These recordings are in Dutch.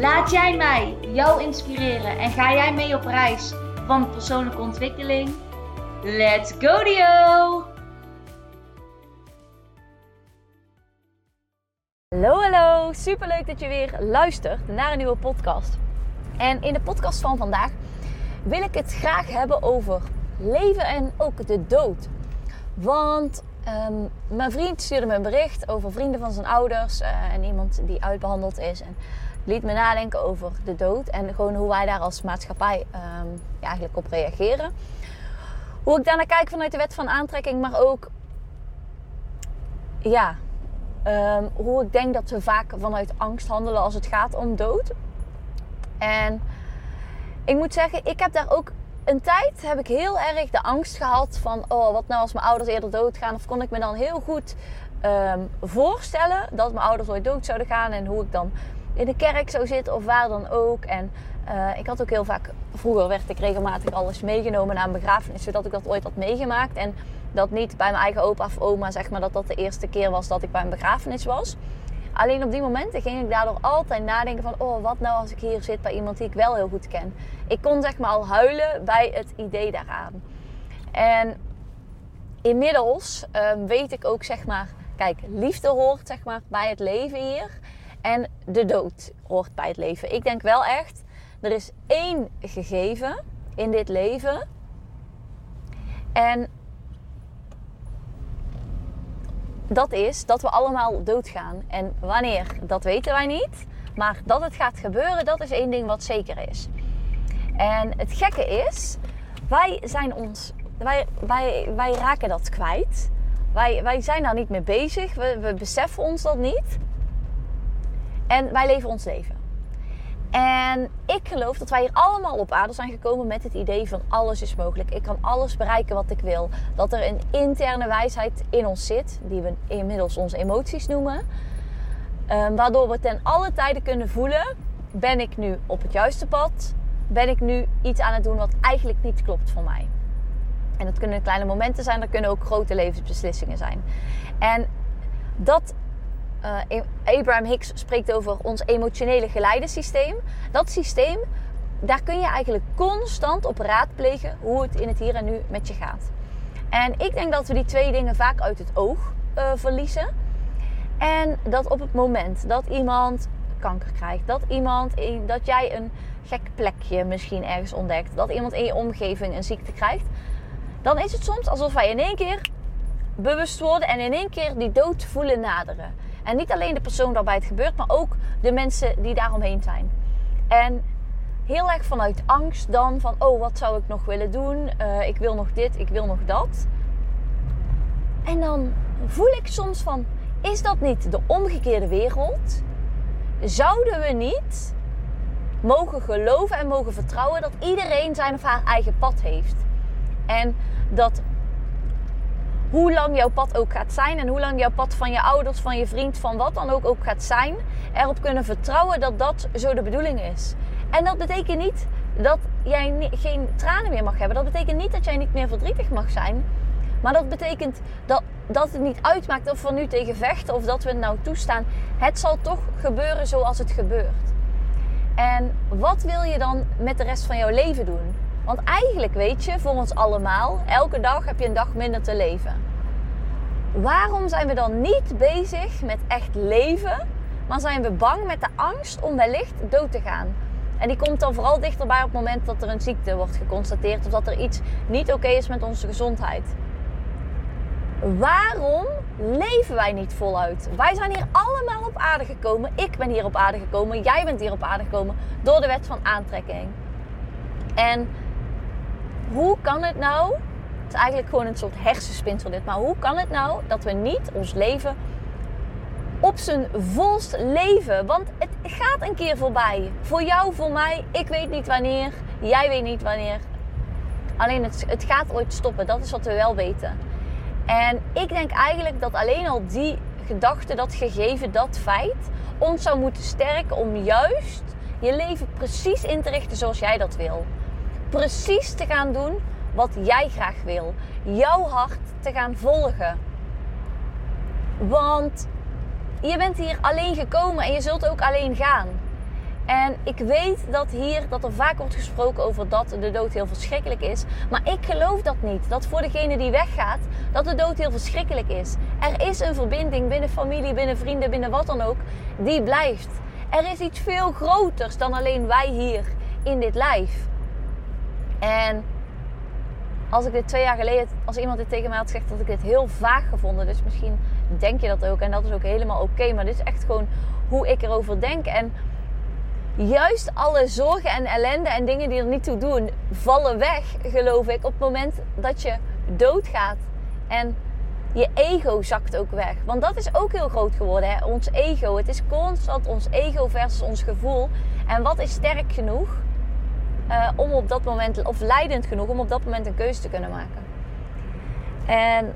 Laat jij mij jou inspireren en ga jij mee op reis van persoonlijke ontwikkeling? Let's go Dio! Hallo, hallo. Super leuk dat je weer luistert naar een nieuwe podcast. En in de podcast van vandaag wil ik het graag hebben over leven en ook de dood. Want ehm, mijn vriend stuurde me een bericht over vrienden van zijn ouders eh, en iemand die uitbehandeld is. En liet me nadenken over de dood en gewoon hoe wij daar als maatschappij ehm, eigenlijk op reageren. Hoe ik daarnaar kijk vanuit de wet van aantrekking, maar ook ja, ehm, hoe ik denk dat we vaak vanuit angst handelen als het gaat om dood. En ik moet zeggen, ik heb daar ook een tijd heb ik heel erg de angst gehad van, oh, wat nou als mijn ouders eerder doodgaan? Of kon ik me dan heel goed ehm, voorstellen dat mijn ouders ooit dood zouden gaan en hoe ik dan in de kerk zou zitten of waar dan ook. En uh, ik had ook heel vaak, vroeger werd ik regelmatig alles meegenomen naar een begrafenis, zodat ik dat ooit had meegemaakt. En dat niet bij mijn eigen opa of oma, zeg maar, dat dat de eerste keer was dat ik bij een begrafenis was. Alleen op die momenten ging ik daardoor altijd nadenken van... oh, wat nou als ik hier zit bij iemand die ik wel heel goed ken. Ik kon zeg maar al huilen bij het idee daaraan. En inmiddels um, weet ik ook zeg maar... kijk, liefde hoort zeg maar bij het leven hier. En de dood hoort bij het leven. Ik denk wel echt, er is één gegeven in dit leven. En dat is dat we allemaal doodgaan. En wanneer, dat weten wij niet. Maar dat het gaat gebeuren, dat is één ding wat zeker is. En het gekke is, wij zijn ons, wij, wij, wij raken dat kwijt. Wij, wij zijn daar niet mee bezig. We, we beseffen ons dat niet. En wij leven ons leven. En ik geloof dat wij hier allemaal op aarde zijn gekomen met het idee van alles is mogelijk. Ik kan alles bereiken wat ik wil. Dat er een interne wijsheid in ons zit, die we inmiddels onze emoties noemen. Um, waardoor we ten alle tijden kunnen voelen: ben ik nu op het juiste pad? Ben ik nu iets aan het doen wat eigenlijk niet klopt voor mij? En dat kunnen kleine momenten zijn, dat kunnen ook grote levensbeslissingen zijn. En dat uh, Abraham Hicks spreekt over ons emotionele geleidensysteem. Dat systeem, daar kun je eigenlijk constant op raadplegen hoe het in het hier en nu met je gaat. En ik denk dat we die twee dingen vaak uit het oog uh, verliezen. En dat op het moment dat iemand kanker krijgt, dat, iemand, dat jij een gek plekje misschien ergens ontdekt, dat iemand in je omgeving een ziekte krijgt, dan is het soms alsof wij in één keer bewust worden en in één keer die dood voelen naderen. En niet alleen de persoon waarbij het gebeurt, maar ook de mensen die daaromheen zijn. En heel erg vanuit angst dan van, oh, wat zou ik nog willen doen? Uh, ik wil nog dit, ik wil nog dat. En dan voel ik soms van, is dat niet de omgekeerde wereld? Zouden we niet mogen geloven en mogen vertrouwen dat iedereen zijn of haar eigen pad heeft? En dat hoe lang jouw pad ook gaat zijn en hoe lang jouw pad van je ouders, van je vriend, van wat dan ook ook gaat zijn, erop kunnen vertrouwen dat dat zo de bedoeling is. En dat betekent niet dat jij geen tranen meer mag hebben. Dat betekent niet dat jij niet meer verdrietig mag zijn. Maar dat betekent dat, dat het niet uitmaakt of we nu tegen vechten of dat we het nou toestaan. Het zal toch gebeuren zoals het gebeurt. En wat wil je dan met de rest van jouw leven doen? Want eigenlijk weet je, voor ons allemaal, elke dag heb je een dag minder te leven. Waarom zijn we dan niet bezig met echt leven, maar zijn we bang met de angst om wellicht dood te gaan? En die komt dan vooral dichterbij op het moment dat er een ziekte wordt geconstateerd of dat er iets niet oké is met onze gezondheid. Waarom leven wij niet voluit? Wij zijn hier allemaal op aarde gekomen. Ik ben hier op aarde gekomen. Jij bent hier op aarde gekomen door de wet van aantrekking. En hoe kan het nou? Het is eigenlijk gewoon een soort hersenspinsel dit. Maar hoe kan het nou dat we niet ons leven op zijn volst leven. Want het gaat een keer voorbij. Voor jou, voor mij. Ik weet niet wanneer. Jij weet niet wanneer. Alleen het, het gaat ooit stoppen. Dat is wat we wel weten. En ik denk eigenlijk dat alleen al die gedachte, dat gegeven, dat feit ons zou moeten sterken om juist je leven precies in te richten zoals jij dat wil. Precies te gaan doen wat jij graag wil. Jouw hart te gaan volgen. Want je bent hier alleen gekomen en je zult ook alleen gaan. En ik weet dat hier dat er vaak wordt gesproken over dat de dood heel verschrikkelijk is. Maar ik geloof dat niet. Dat voor degene die weggaat, dat de dood heel verschrikkelijk is. Er is een verbinding binnen familie, binnen vrienden, binnen wat dan ook, die blijft. Er is iets veel groters dan alleen wij hier in dit lijf. En als ik dit twee jaar geleden, als iemand dit tegen mij had gezegd, dat ik dit heel vaag gevonden. Dus misschien denk je dat ook en dat is ook helemaal oké. maar dit is echt gewoon hoe ik erover denk. En juist alle zorgen en ellende en dingen die er niet toe doen, vallen weg, geloof ik, op het moment dat je doodgaat. En je ego zakt ook weg. Want dat is ook heel groot geworden, hè? ons ego. Het is constant ons ego versus ons gevoel. En wat is sterk genoeg uh, om op dat moment, of leidend genoeg om op dat moment een keuze te kunnen maken? En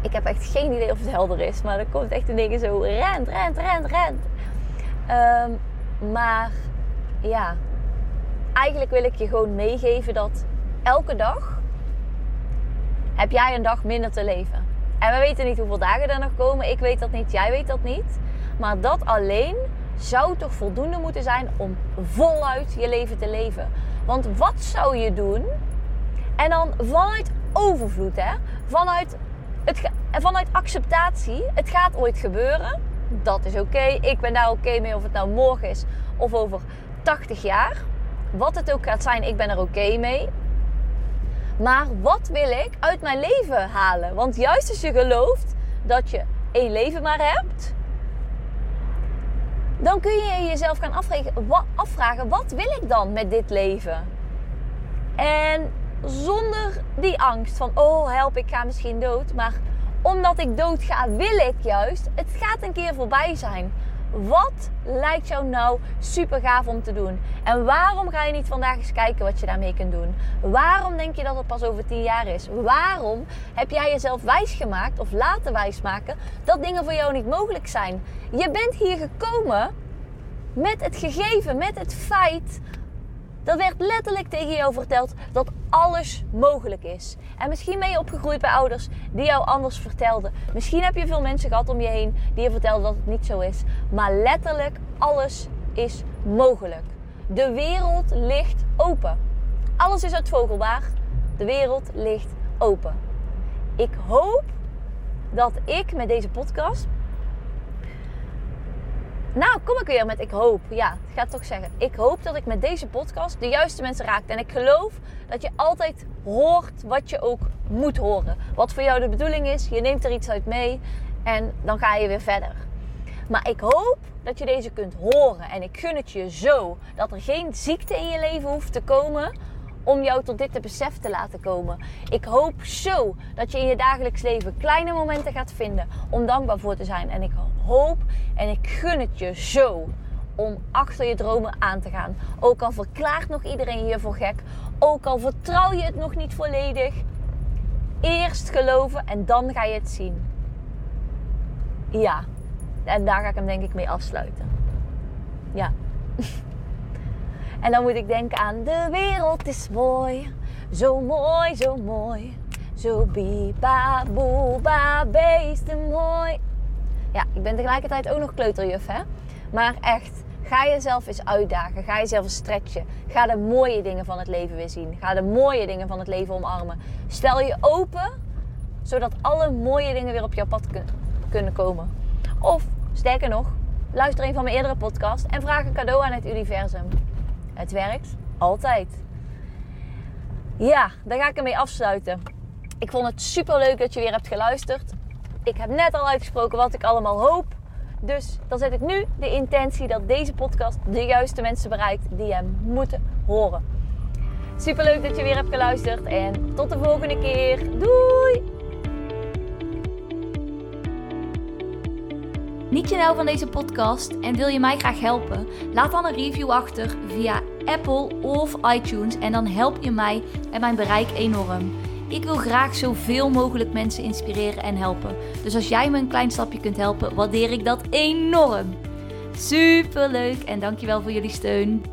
ik heb echt geen idee of het helder is, maar er komt echt een ding zo rent, rent, rent, rent. Um, maar ja, eigenlijk wil ik je gewoon meegeven dat elke dag heb jij een dag minder te leven. En we weten niet hoeveel dagen er nog komen. Ik weet dat niet, jij weet dat niet. Maar dat alleen zou toch voldoende moeten zijn om voluit je leven te leven. Want wat zou je doen? En dan vanuit overvloed, hè? Vanuit, het, vanuit acceptatie. Het gaat ooit gebeuren dat is oké. Ik ben daar oké mee of het nou morgen is of over 80 jaar. Wat het ook gaat zijn, ik ben er oké mee. Maar wat wil ik uit mijn leven halen? Want juist als je gelooft dat je één leven maar hebt, dan kun je jezelf gaan afvragen, wat wil ik dan met dit leven? En zonder die angst van, oh help, ik ga misschien dood. Maar omdat ik dood ga, wil ik juist. Het gaat een keer voorbij zijn. Wat lijkt jou nou super gaaf om te doen? En waarom ga je niet vandaag eens kijken wat je daarmee kunt doen? Waarom denk je dat het pas over 10 jaar is? Waarom heb jij jezelf wijsgemaakt of laten wijsmaken dat dingen voor jou niet mogelijk zijn? Je bent hier gekomen met het gegeven, met het feit dat werd letterlijk tegen jou verteld dat alles mogelijk is. En misschien ben je opgegroeid bij ouders die jou anders vertelden. Misschien heb je veel mensen gehad om je heen die je vertelden dat het niet zo is. Maar letterlijk alles is mogelijk. De wereld ligt open. Alles is uitvogelbaar. De wereld ligt open. Ik hoop dat ik met deze podcast nou, kom ik weer met ik hoop. Ja, ik ga toch zeggen. Ik hoop dat ik met deze podcast de juiste mensen raak. En ik geloof dat je altijd hoort wat je ook moet horen. Wat voor jou de bedoeling is. Je neemt er iets uit mee en dan ga je weer verder. Maar ik hoop dat je deze kunt horen. En ik gun het je zo dat er geen ziekte in je leven hoeft te komen om jou tot dit te besef te laten komen. Ik hoop zo dat je in je dagelijks leven kleine momenten gaat vinden om dankbaar voor te zijn. En ik hoop en ik gun het je zo om achter je dromen aan te gaan. Ook al verklaart nog iedereen je voor gek, ook al vertrouw je het nog niet volledig. Eerst geloven en dan ga je het zien. Ja, en daar ga ik hem denk ik mee afsluiten. Ja. En dan moet ik denken aan de wereld is mooi. Zo mooi, zo mooi. Zo biba boeba beesten mooi. Ja, ik ben tegelijkertijd ook nog kleuterjuf, hè. Maar echt, ga jezelf eens uitdagen. Ga jezelf eens stretchen. Ga de mooie dingen van het leven weer zien. Ga de mooie dingen van het leven omarmen. Stel je open, zodat alle mooie dingen weer op jouw pad kunnen komen. Of, sterker nog, luister een van mijn eerdere podcasts en vraag een cadeau aan het universum. Het werkt altijd. Ja, daar ga ik ermee afsluiten. Ik vond het super leuk dat je weer hebt geluisterd. Ik heb net al uitgesproken wat ik allemaal hoop. Dus dan zet ik nu de intentie dat deze podcast de juiste mensen bereikt die hem moeten horen. Super leuk dat je weer hebt geluisterd en tot de volgende keer. Doei! Niet je nou van deze podcast en wil je mij graag helpen? Laat dan een review achter via Apple of iTunes en dan help je mij en mijn bereik enorm. Ik wil graag zoveel mogelijk mensen inspireren en helpen. Dus als jij me een klein stapje kunt helpen, waardeer ik dat enorm. Super leuk en dankjewel voor jullie steun.